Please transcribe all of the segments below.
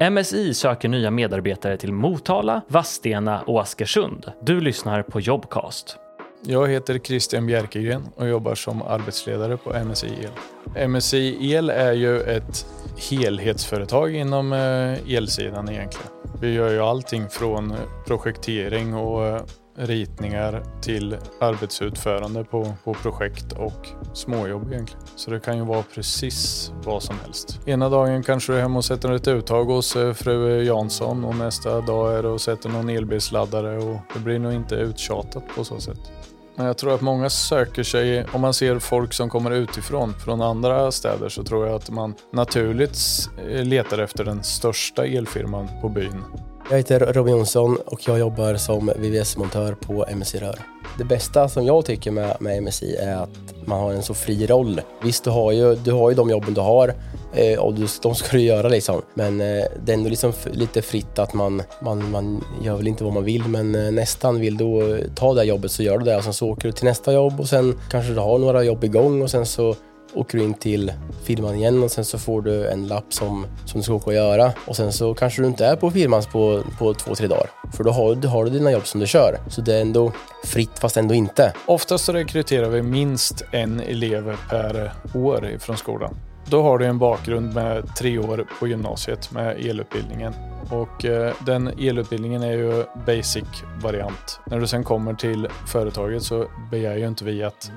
MSI söker nya medarbetare till Motala, Vadstena och Askersund. Du lyssnar på Jobcast. Jag heter Christian Bjerkegren och jobbar som arbetsledare på MSI El. MSI El är ju ett helhetsföretag inom eh, elsidan egentligen. Vi gör ju allting från projektering och eh, ritningar till arbetsutförande på, på projekt och småjobb egentligen. Så det kan ju vara precis vad som helst. Ena dagen kanske du är hemma och sätter ett uttag hos eh, fru Jansson och nästa dag är du och sätter någon elbilsladdare och det blir nog inte uttjatat på så sätt. Men jag tror att många söker sig, om man ser folk som kommer utifrån, från andra städer, så tror jag att man naturligt eh, letar efter den största elfirman på byn. Jag heter Robin Jonsson och jag jobbar som VVS-montör på MSI Rör. Det bästa som jag tycker med, med MSI är att man har en så fri roll. Visst, du har ju, du har ju de jobben du har eh, och du, de ska du göra liksom. Men eh, det är ändå liksom lite fritt att man, man, man gör väl inte vad man vill men eh, nästan vill du ta det här jobbet så gör du det och sen så åker du till nästa jobb och sen kanske du har några jobb igång och sen så åker du in till firman igen och sen så får du en lapp som, som du ska åka och göra. Och sen så kanske du inte är på firman på, på två, tre dagar. För då har, du har du dina jobb som du kör. Så det är ändå fritt fast ändå inte. Oftast så rekryterar vi minst en elev per år från skolan. Då har du en bakgrund med tre år på gymnasiet med elutbildningen. Och eh, den elutbildningen är ju basic variant. När du sen kommer till företaget så begär ju inte vi att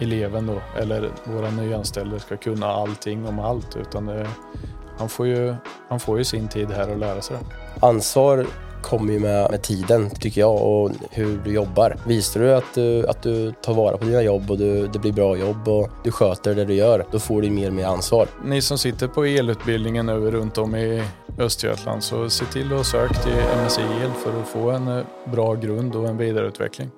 eleven då, eller våra nyanställda ska kunna allting om allt utan det, han, får ju, han får ju sin tid här att lära sig det. Ansvar kommer ju med, med tiden tycker jag och hur du jobbar. Visar du att, du att du tar vara på dina jobb och du, det blir bra jobb och du sköter det du gör, då får du mer och mer ansvar. Ni som sitter på elutbildningen över runt om i Östergötland så se till att söka till MSI El för att få en eh, bra grund och en vidareutveckling.